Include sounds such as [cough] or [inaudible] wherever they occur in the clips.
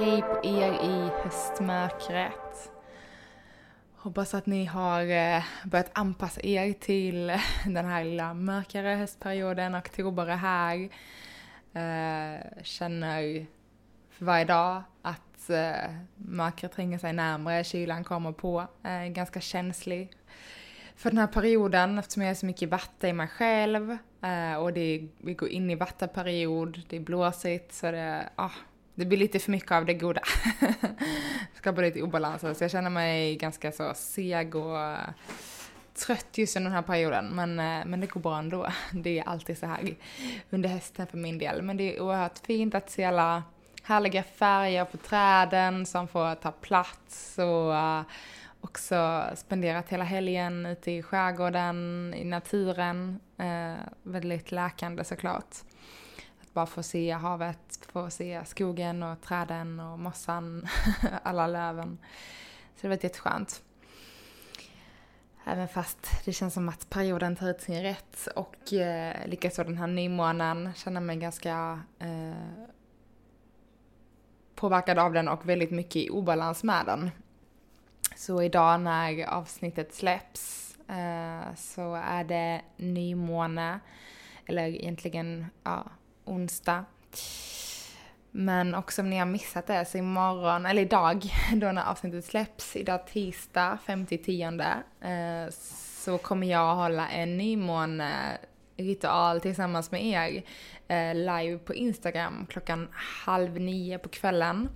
Hej på er i höstmörkret. Hoppas att ni har eh, börjat anpassa er till eh, den här lilla mörkare höstperioden. Oktober är här. Eh, känner för varje dag att mörkret tränger sig närmre, kylan kommer på. Ganska känslig för den här perioden eftersom jag är så mycket vatten i mig själv. Och det, vi går in i vattenperiod, det är blåsigt så det, ah, det blir lite för mycket av det goda. [laughs] Skapar lite obalans. Så jag känner mig ganska så seg och eh, trött just under den här perioden. Men, eh, men det går bra ändå. [laughs] Det är alltid så här under hösten för min del. Men det är oerhört fint att se alla härliga färger på träden som får ta plats och eh, också spenderat hela helgen ute i skärgården, i naturen. Eh, väldigt läkande såklart bara få se havet, få se skogen och träden och mossan, [laughs] alla löven. Så det var jätteskönt. Även fast det känns som att perioden tar ut sin rätt och eh, likaså den här nymånen känner mig ganska eh, påverkad av den och väldigt mycket i obalans med den. Så idag när avsnittet släpps eh, så är det nymåne, eller egentligen ja, onsdag. Men också om ni har missat det så imorgon, eller idag, [laughs] då när avsnittet släpps, idag tisdag 5-10 eh, så kommer jag hålla en nymåne-ritual tillsammans med er eh, live på Instagram klockan halv nio på kvällen.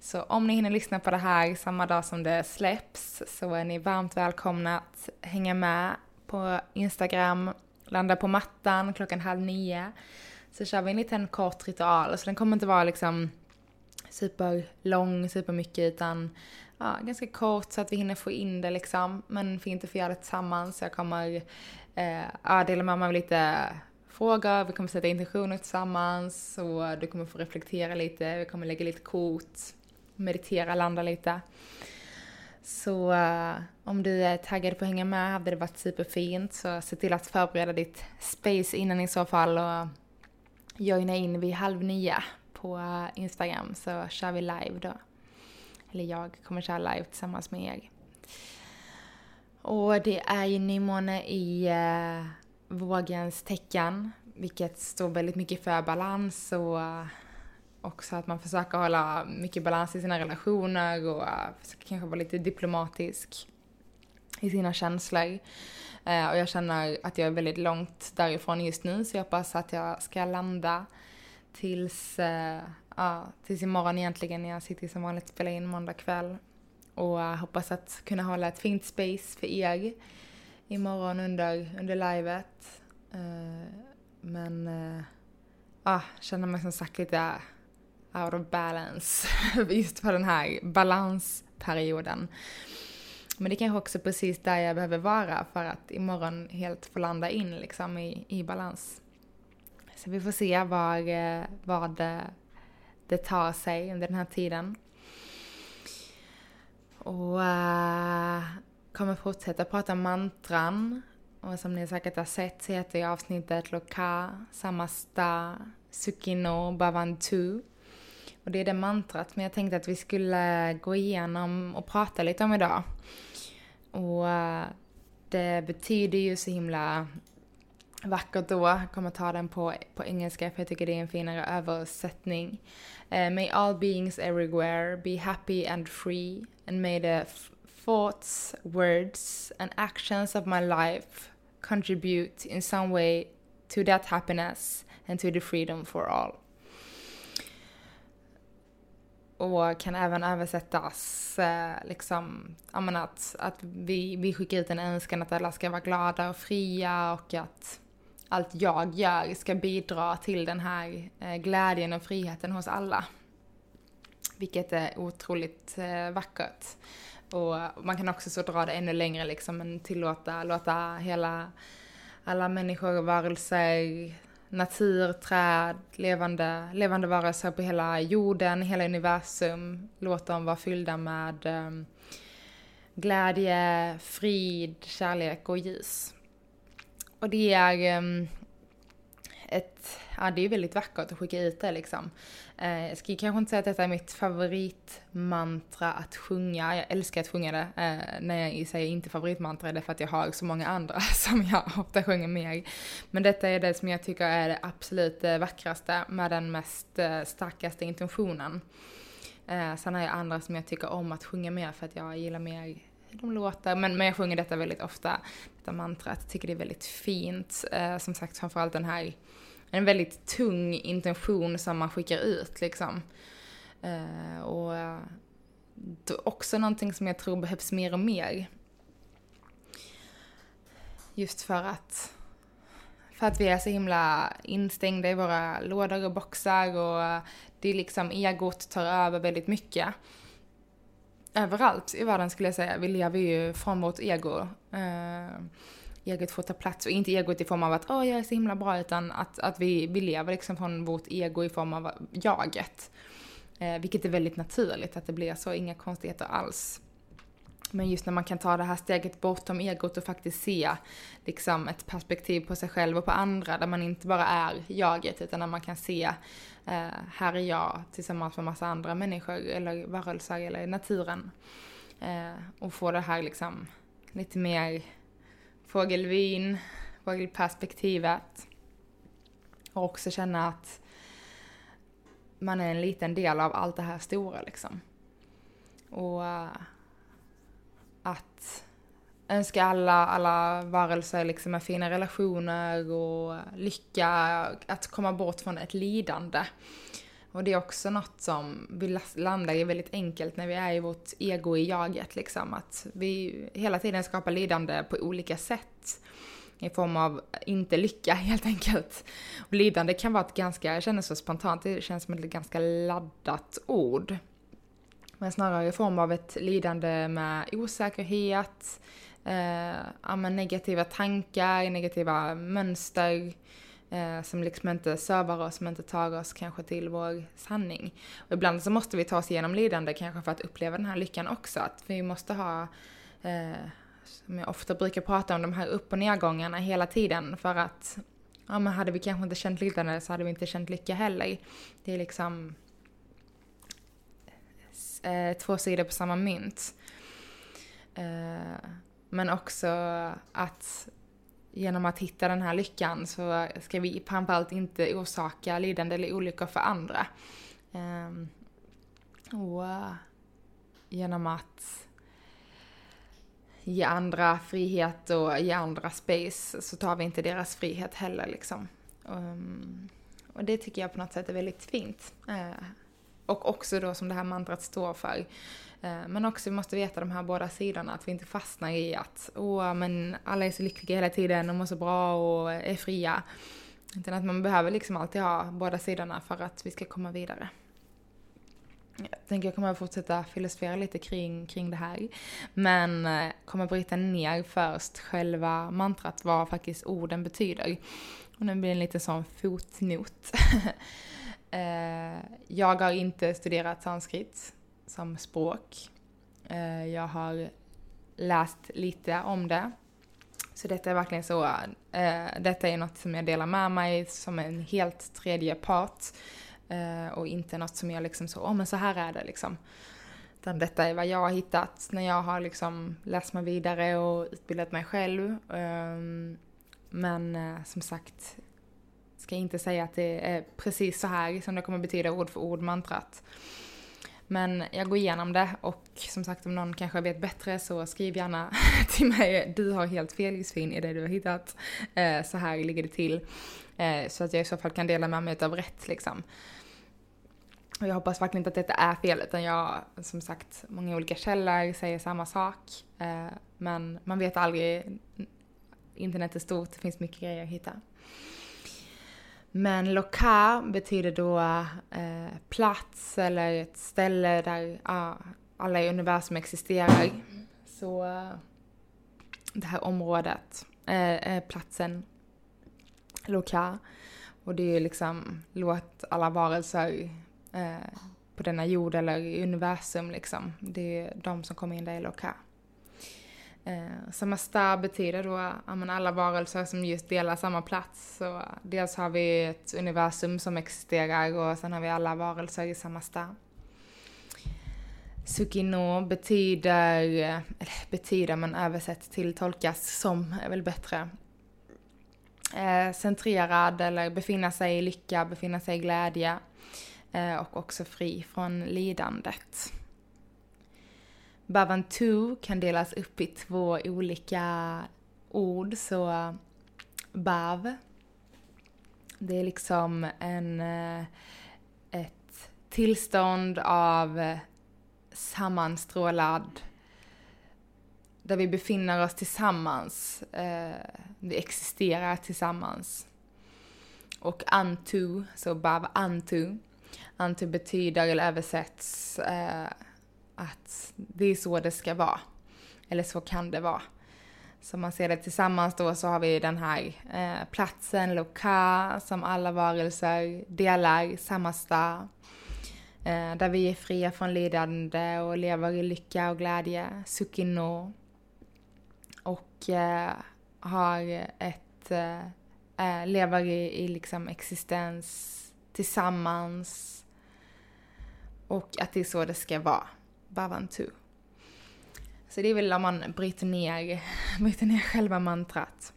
Så om ni hinner lyssna på det här samma dag som det släpps så är ni varmt välkomna att hänga med på Instagram, landa på mattan klockan halv nio så kör vi en liten kort ritual. Så den kommer inte vara liksom superlång, supermycket utan ja, ganska kort så att vi hinner få in det liksom. Men fint att få göra det tillsammans. Jag kommer eh, dela med mig av lite frågor, vi kommer sätta intentioner tillsammans och du kommer få reflektera lite, vi kommer lägga lite kort, meditera, landa lite. Så uh, om du är taggad på att hänga med hade det varit superfint så se till att förbereda ditt space innan i så fall och joina in vid halv nio på Instagram så kör vi live då. Eller jag kommer köra live tillsammans med er. Och det är ju nymåne i eh, vågens tecken, vilket står väldigt mycket för balans och också att man försöker hålla mycket balans i sina relationer och försöker kanske vara lite diplomatisk i sina känslor. Eh, och jag känner att jag är väldigt långt därifrån just nu så jag hoppas att jag ska landa tills, eh, ja, tills imorgon egentligen när jag sitter som vanligt och spelar in måndag kväll. Och eh, hoppas att kunna hålla ett fint space för er imorgon under, under livet. Eh, men uh, känner mig som sagt lite out of balance [laughs] just för den här balansperioden. Men det kanske också är precis där jag behöver vara för att imorgon helt få landa in liksom i, i balans. Så vi får se var, eh, det, eh, det tar sig under den här tiden. Och uh, kommer fortsätta prata mantran. Och som ni säkert har sett så heter ju avsnittet Loka, Samasta, Sukino, Bhavantu. Och det är det mantrat, men jag tänkte att vi skulle gå igenom och prata lite om idag. Och eh, det betyder ju så himla vackert då. Jag kommer ta den på, på engelska för jag tycker det är en finare översättning. Uh, may all beings everywhere be happy and free and may the thoughts, words and actions of my life contribute in some way to that happiness and to the freedom for all och kan även översättas eh, liksom, ja men att, att vi, vi skickar ut en önskan att alla ska vara glada och fria och att allt jag gör ska bidra till den här eh, glädjen och friheten hos alla. Vilket är otroligt eh, vackert. Och man kan också så dra det ännu längre liksom, men tillåta, låta hela, alla människor, varelser, natur, träd, levande, levande varelser på hela jorden, hela universum, Låt dem vara fyllda med um, glädje, frid, kärlek och ljus. Och det är um, ett, ja det är väldigt vackert att skicka ut det liksom. Eh, jag ska kanske inte säga att detta är mitt favoritmantra att sjunga. Jag älskar att sjunga det. Eh, när jag säger inte favoritmantra är det för att jag har så många andra [laughs] som jag ofta sjunger mer. Men detta är det som jag tycker är det absolut eh, vackraste med den mest eh, starkaste intentionen. Eh, sen har jag andra som jag tycker om att sjunga mer för att jag gillar mer hur de låter. Men, men jag sjunger detta väldigt ofta, detta mantrat. Jag tycker det är väldigt fint. Eh, som sagt framförallt den här en väldigt tung intention som man skickar ut liksom. Eh, och uh, också någonting som jag tror behövs mer och mer. Just för att, för att vi är så himla instängda i våra lådor och boxar och eh, det är liksom egot tar över väldigt mycket. Överallt i världen skulle jag säga. Vi lever ju från vårt ego. Eh, egot får ta plats och inte egot i form av att åh jag är så himla bra utan att, att vi, vi lever liksom från vårt ego i form av jaget. Eh, vilket är väldigt naturligt att det blir så, inga konstigheter alls. Men just när man kan ta det här steget bortom egot och faktiskt se liksom ett perspektiv på sig själv och på andra där man inte bara är jaget utan där man kan se eh, här är jag tillsammans med massa andra människor eller varelser eller naturen. Eh, och få det här liksom lite mer fågelvyn, fågelperspektivet. Och också känna att man är en liten del av allt det här stora liksom. Och eh, att önska alla, alla varelser liksom med fina relationer och lycka, att komma bort från ett lidande. Och det är också något som vi landar i väldigt enkelt när vi är i vårt ego i jaget liksom. Att vi hela tiden skapar lidande på olika sätt. I form av inte lycka [laughs] helt enkelt. Och lidande kan vara ett ganska, jag känner så spontant, det känns som ett ganska laddat ord. Men snarare i form av ett lidande med osäkerhet, eh, negativa tankar, negativa mönster, eh, som liksom inte servar oss, som inte tar oss kanske till vår sanning. Och ibland så måste vi ta oss igenom lidande kanske för att uppleva den här lyckan också, att vi måste ha eh, som jag ofta brukar prata om, de här upp och nedgångarna hela tiden för att ja men hade vi kanske inte känt lidande så hade vi inte känt lycka heller. Det är liksom eh, två sidor på samma mynt. Eh, men också att genom att hitta den här lyckan så ska vi framförallt inte orsaka lidande eller olyckor för andra. Ehm, och eh, genom att ge andra frihet och ge andra space så tar vi inte deras frihet heller liksom. Ehm, och det tycker jag på något sätt är väldigt fint. Eh, och också då som det här mantrat står för. Eh, men också vi måste veta de här båda sidorna, att vi inte fastnar i att åh, men alla är så lyckliga hela tiden och mår så bra och är fria. Utan att man behöver liksom alltid ha båda sidorna för att vi ska komma vidare. Jag tänker jag kommer att fortsätta filosofera lite kring, kring det här. Men eh, kommer bryta ner först själva mantrat, vad faktiskt orden betyder. Och nu blir en liten sån fotnot. [laughs] Eh, jag har inte studerat sanskrit som språk. Eh, jag har läst lite om det. Så detta är verkligen så, eh, detta är något som jag delar med mig som en helt tredje part. Eh, och inte något som jag liksom så, åh oh, men så här är det liksom. Utan detta är vad jag har hittat när jag har liksom läst mig vidare och utbildat mig själv. Ehm, men eh, som sagt, ska inte säga att det är precis så här som det kommer betyda ord för ord mantrat. Men jag går igenom det och som sagt om någon kanske vet bättre så skriv gärna [laughs] till mig. Du har helt fel Josefin i det du har hittat. Eh, så här ligger det till. Eh, så att jag i så fall kan dela med mig av rätt liksom. Och jag hoppas verkligen inte att detta är fel utan jag, som sagt, många olika källor säger samma sak. Eh, men man vet aldrig internet är stort, det finns mycket grejer att hitta. Men loka betyder då eh, plats eller ett ställe där ah, alla i universum existerar. Så det här området, eh, platsen, loka. Och det är ju liksom, låt alla varelser eh, på denna jord eller i universum liksom. Det är de som kommer in där i loka. Eh, samasta betyder då ja, alla varelser som just delar samma plats. Så eh, dels har vi ett universum som existerar och sen har vi alla varelser i samma. Sukino betyder, eh, eller betyder men översätt till tolkas som är väl bättre. Eh, centrerad eller befinna sig i lycka, befinna sig i glädje eh, och också fri från lidandet. Bavantu kan delas upp i två olika ord, så bav, det är liksom en, eh, ett tillstånd av sammanstrålad där vi befinner oss tillsammans. Eh, vi existerar tillsammans. Och antu, så bav antu. Antu betyder, eller översätts, eh, att det är så det ska vara. Eller så kan det vara. Så man ser det tillsammans då så har vi den här eh, platsen, loka, som alla varelser delar, samma stad. Eh, där vi är fria från lidande och lever i lycka och glädje, sukino. Och eh, har ett, eh, eh, lever i, i liksom existens tillsammans. Och att det är så det ska vara. Bhavantu. Så det är väl om man bryter ner, [laughs] bryter ner själva mantrat.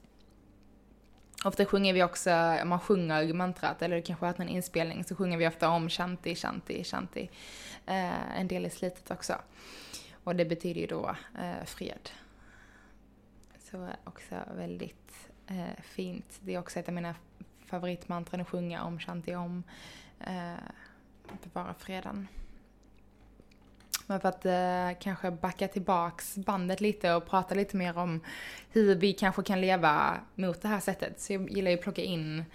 Ofta sjunger vi också, om man sjunger mantrat, eller kanske har en inspelning, så sjunger vi ofta om shanti, shanti, shanti. Eh, en del i slutet också. Och det betyder ju då eh, fred. Så eh, också väldigt eh, fint. Det är också ett av mina favoritmantran att sjunga om shanti om. Eh, bevara freden. Men för att eh, kanske backa tillbaks bandet lite och prata lite mer om hur vi kanske kan leva mot det här sättet. Så jag gillar ju att plocka in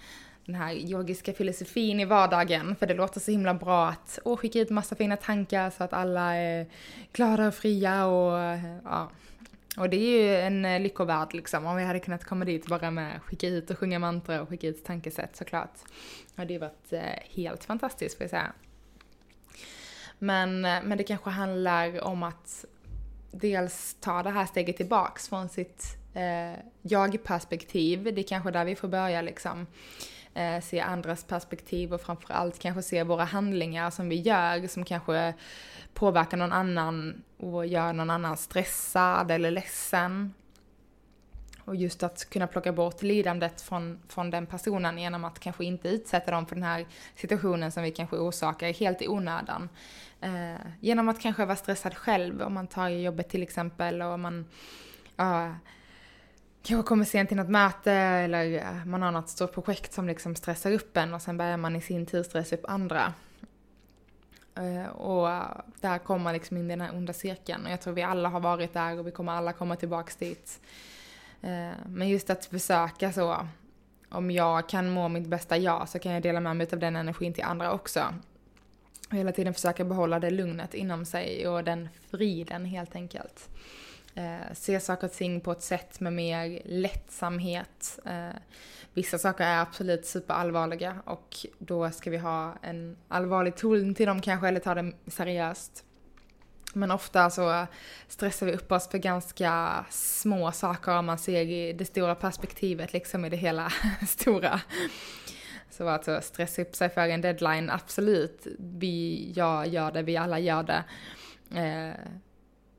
den här yogiska filosofin i vardagen, för det låter så himla bra att åh, skicka ut massa fina tankar så att alla är glada och fria och ja. Och det är ju en eh, lyckovärld liksom, om vi hade kunnat komma dit bara med skicka ut och sjunga mantra och skicka ut tankesätt såklart. Det hade ju varit eh, helt fantastiskt får jag säga. Men, eh, men det kanske handlar om att dels ta det här steget tillbaks från sitt eh, jag-perspektiv. Det är kanske där vi får börja liksom. Eh, se andras perspektiv och framförallt kanske se våra handlingar som vi gör som kanske påverkar någon annan och gör någon annan stressad eller ledsen. Och just att kunna plocka bort lidandet från, från den personen genom att kanske inte utsätta dem för den här situationen som vi kanske orsakar helt i onödan. Eh, genom att kanske vara stressad själv om man tar jobbet till exempel och man eh, kanske kommer sent till något möte eller man har något stort projekt som liksom stressar upp en och sen börjar man i sin tur stressa upp andra. Eh, och där kommer man liksom in i den här onda cirkeln och jag tror vi alla har varit där och vi kommer alla komma tillbaks dit. Eh, men just att försöka så, om jag kan må mitt bästa jag så kan jag dela med mig av den energin till andra också. Och hela tiden försöka behålla det lugnet inom sig och den friden helt enkelt. Eh, se saker och ting på ett sätt med mer lättsamhet. Eh, vissa saker är absolut superallvarliga och då ska vi ha en allvarlig ton till dem kanske, eller ta det seriöst. Men ofta så stressar vi upp oss för ganska små saker om man ser i det stora perspektivet, liksom i det hela [laughs] stora. Så alltså stressa upp sig för en deadline, absolut. Vi, jag gör det, vi alla gör det. Eh,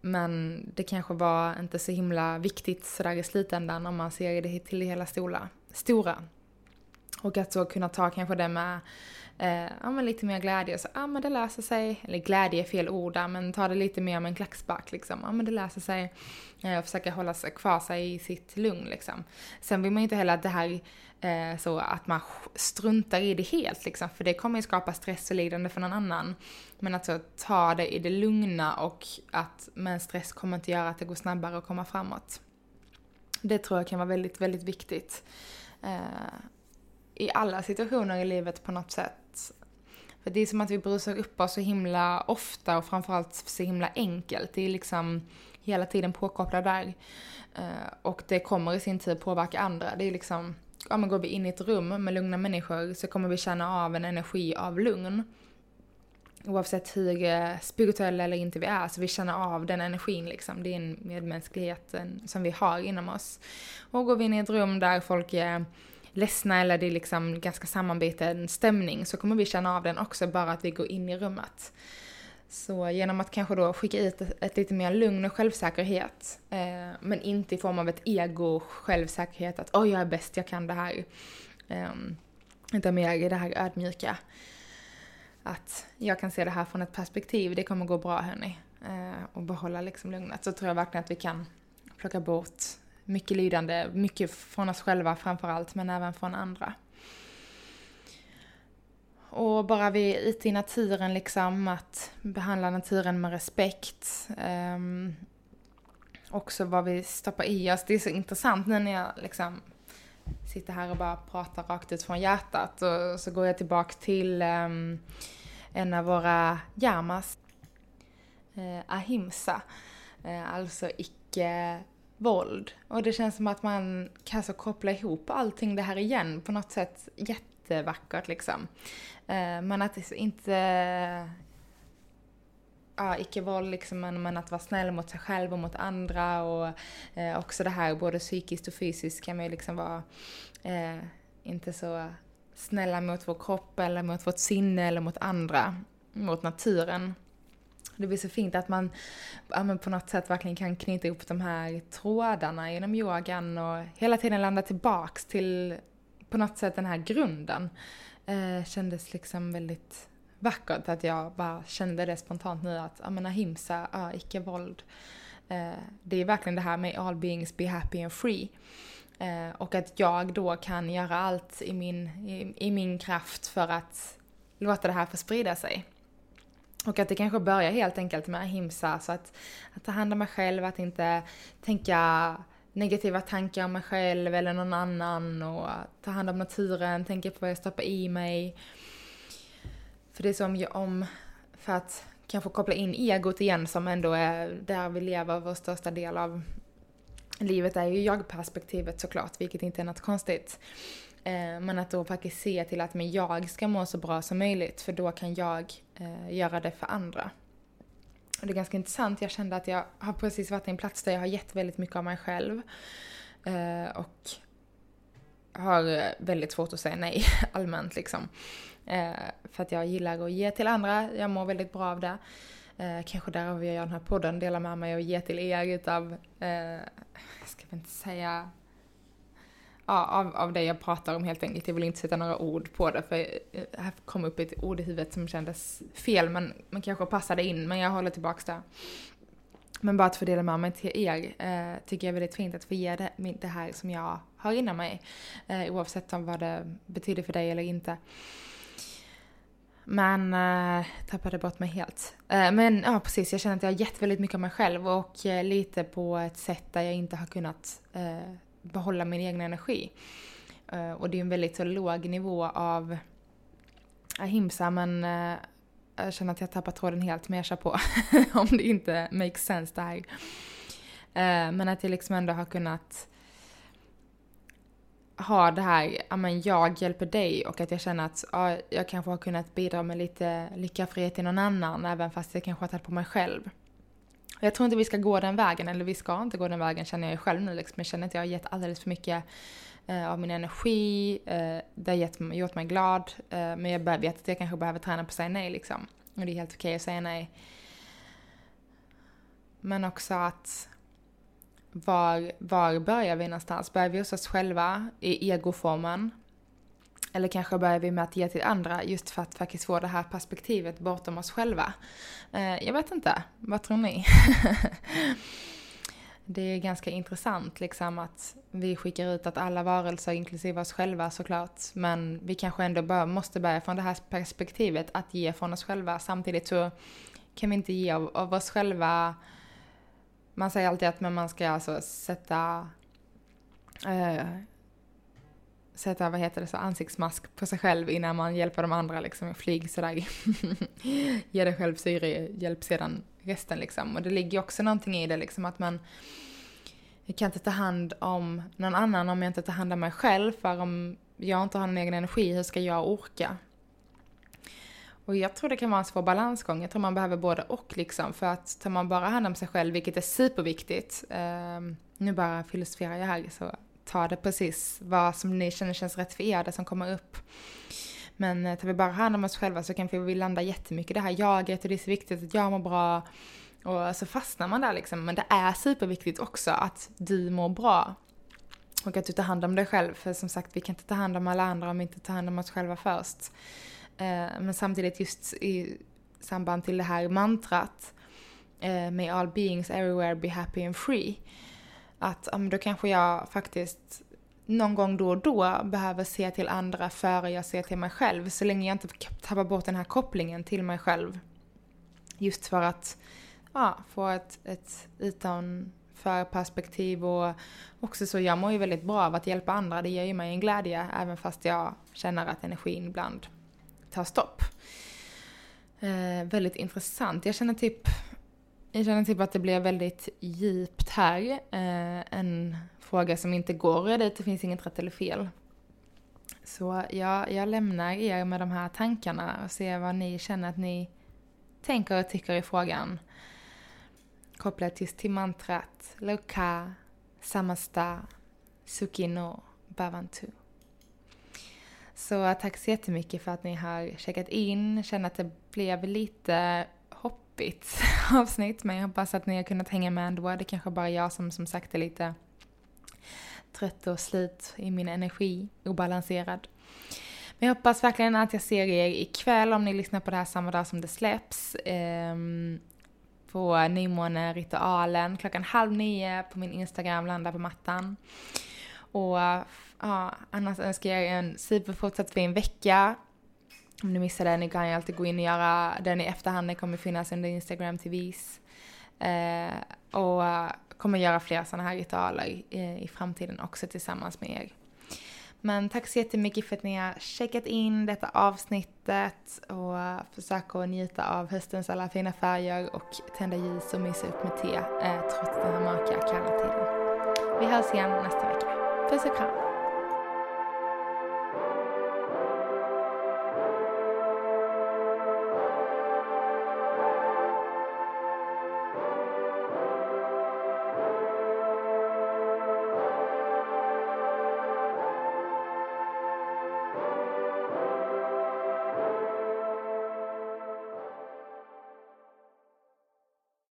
men det kanske var inte så himla viktigt sådär i slutändan om man ser det till det hela stora. stora. Och att så kunna ta kanske det med eh, ja, men lite mer glädje. Så, ja men det löser sig. Eller glädje är fel ord där, men ta det lite mer med en klackspark liksom. Ja men det löser sig. Eh, och försöka hålla sig kvar sig i sitt lugn liksom. Sen vill man ju inte heller att det här eh, så att man struntar i det helt liksom, för det kommer ju skapa stress och lidande för någon annan. Men att så ta det i det lugna och att, men stress kommer inte göra att det går snabbare att komma framåt. Det tror jag kan vara väldigt, väldigt viktigt. Eh, i alla situationer i livet på något sätt. För det är som att vi brusar upp oss så himla ofta och framförallt så himla enkelt. Det är liksom hela tiden påkopplad där. Eh, och det kommer i sin tur påverka andra. Det är liksom, ja men går vi in i ett rum med lugna människor så kommer vi känna av en energi av lugn. Oavsett hur eh, spirituella eller inte vi är, så vi känner av den energin liksom. Det är en medmänsklighet eh, som vi har inom oss. Och går vi in i ett rum där folk är ledsna eller det är liksom ganska sammanbiten stämning så kommer vi känna av den också bara att vi går in i rummet. Så genom att kanske då skicka ut ett, ett lite mer lugn och självsäkerhet, eh, men inte i form av ett ego självsäkerhet att oj jag är bäst, jag kan det här. Eh, utan mer i det här ödmjuka. Att jag kan se det här från ett perspektiv, det kommer gå bra hörni. Eh, och behålla liksom lugnet. Så tror jag verkligen att vi kan plocka bort mycket lidande, mycket från oss själva framförallt, men även från andra. Och bara vi är ute i naturen liksom, att behandla naturen med respekt. Um, också vad vi stoppar i oss. Det är så intressant nu när jag liksom sitter här och bara pratar rakt ut från hjärtat. Och så går jag tillbaka till um, en av våra yamas, uh, ahimsa. Uh, alltså icke våld. Och det känns som att man kan så koppla ihop allting det här igen på något sätt jättevackert liksom. Eh, men att inte... Ja, icke-våld liksom, men, att vara snäll mot sig själv och mot andra och eh, också det här både psykiskt och fysiskt kan man ju liksom vara eh, inte så snälla mot vår kropp eller mot vårt sinne eller mot andra, mot naturen. Det blir så fint att man ja, på något sätt verkligen kan knyta ihop de här trådarna genom yogan och hela tiden landa tillbaks till på något sätt den här grunden. Eh, kändes liksom väldigt vackert att jag bara kände det spontant nu att, ja men ahimsa, ja, icke-våld. Eh, det är verkligen det här med all beings be happy and free. Eh, och att jag då kan göra allt i min, i, i min kraft för att låta det här få sprida sig. Och att det kanske börjar helt enkelt med ahimsa, så att, att ta hand om mig själv, att inte tänka negativa tankar om mig själv eller någon annan och ta hand om naturen, tänka på vad jag stoppar i mig. För det som gör om, för att kanske koppla in egot igen som ändå är där vi lever vår största del av livet är ju jag-perspektivet såklart, vilket inte är något konstigt. Eh, men att då faktiskt se till att men jag ska må så bra som möjligt, för då kan jag eh, göra det för andra. Och det är ganska intressant, jag kände att jag har precis varit i en plats där jag har gett väldigt mycket av mig själv. Eh, och har eh, väldigt svårt att säga nej [laughs] allmänt liksom. Eh, för att jag gillar att ge till andra, jag mår väldigt bra av det. Eh, kanske därav jag gör den här podden, dela med mig och ge till er utav, eh, jag ska väl inte säga ja, av, av det jag pratar om helt enkelt. Jag vill inte sätta några ord på det för här kom upp ett ord i huvudet som kändes fel men, men kanske passade in men jag håller tillbaks det. Men bara att få dela med mig till er eh, tycker jag är väldigt fint att få ge det, det här som jag har inom mig. Eh, oavsett om vad det betyder för dig eller inte. Men eh, tappade bort mig helt. Eh, men ja, precis. Jag känner att jag har gett väldigt mycket av mig själv och eh, lite på ett sätt där jag inte har kunnat eh, behålla min egen energi. Uh, och det är en väldigt så låg nivå av ahimsa men uh, jag känner att jag tappar tråden helt men jag kör på [laughs] om det inte makes sense det här. Uh, men att jag liksom ändå har kunnat ha det här, ja men jag hjälper dig och att jag känner att ja, jag kanske har kunnat bidra med lite lycka frihet till någon annan även fast jag kanske har tagit på mig själv. Jag tror inte vi ska gå den vägen, eller vi ska inte gå den vägen känner jag själv nu liksom. Jag känner att jag har gett alldeles för mycket eh, av min energi, eh, det har gett, gjort mig glad, eh, men jag vet att jag kanske behöver träna på att säga nej liksom. Och det är helt okej okay att säga nej. Men också att var, var börjar vi någonstans? Börjar vi hos oss själva i egoformen? Eller kanske börjar vi med att ge till andra just för att faktiskt få det här perspektivet bortom oss själva. Eh, jag vet inte, vad tror ni? [laughs] det är ganska intressant liksom att vi skickar ut att alla varelser, inklusive oss själva såklart, men vi kanske ändå bör, måste börja från det här perspektivet att ge från oss själva. Samtidigt så kan vi inte ge av, av oss själva. Man säger alltid att man ska alltså sätta eh, sätta, vad heter det, så ansiktsmask på sig själv innan man hjälper de andra liksom. Flyg sådär. [laughs] Ge dig själv syre, hjälp sedan resten liksom. Och det ligger också någonting i det liksom att man jag kan inte ta hand om någon annan om jag inte tar hand om mig själv. För om jag inte har någon egen energi, hur ska jag orka? Och jag tror det kan vara en svår balansgång. Jag tror man behöver både och liksom. För att tar man bara hand om sig själv, vilket är superviktigt. Eh, nu bara filosoferar jag här, så ta det precis vad som ni känner känns rätt för er, det som kommer upp. Men eh, tar vi bara hand om oss själva så kan vi landa jättemycket i det här jaget och det är så viktigt att jag mår bra. Och så fastnar man där liksom. Men det är superviktigt också att du mår bra. Och att du tar hand om dig själv. För som sagt, vi kan inte ta hand om alla andra om vi inte tar hand om oss själva först. Eh, men samtidigt just i samband till det här mantrat med May all beings everywhere be happy and free. Att um, då kanske jag faktiskt någon gång då och då behöver se till andra före jag ser till mig själv. Så länge jag inte tappar bort den här kopplingen till mig själv. Just för att ja, få ett, ett utanför perspektiv och också så jag mår ju väldigt bra av att hjälpa andra. Det ger ju mig en glädje även fast jag känner att energin ibland tar stopp. Eh, väldigt intressant. Jag känner typ jag känner typ att det blir väldigt djupt här. Eh, en fråga som inte går att dit, det finns inget rätt eller fel. Så jag, jag lämnar er med de här tankarna och ser vad ni känner att ni tänker och tycker i frågan. Kopplat just till mantrat Loka Samasta Sukino Bavantu. Så tack så jättemycket för att ni har checkat in. Känner att det blev lite deppigt [laughs] avsnitt men jag hoppas att ni har kunnat hänga med ändå. Det kanske bara jag som som sagt är lite trött och slut i min energi, obalanserad. Men jag hoppas verkligen att jag ser er ikväll om ni lyssnar på det här samma dag som det släpps. Um, på nymåneritualen klockan halv nio på min Instagram, landa på mattan. Och ja, annars önskar jag er en superfortsatt fin vecka. Om ni missade det, ni kan ju alltid gå in och göra den i efterhand. Det kommer finnas under Instagram TVs. Eh, och eh, kommer göra fler sådana här ritualer i, i framtiden också tillsammans med er. Men tack så jättemycket för att ni har checkat in detta avsnittet och eh, försöker att njuta av höstens alla fina färger och tända ljus och mysa upp med te eh, trots den här mörka kalla tiden. Vi hörs igen nästa vecka. Puss och kram!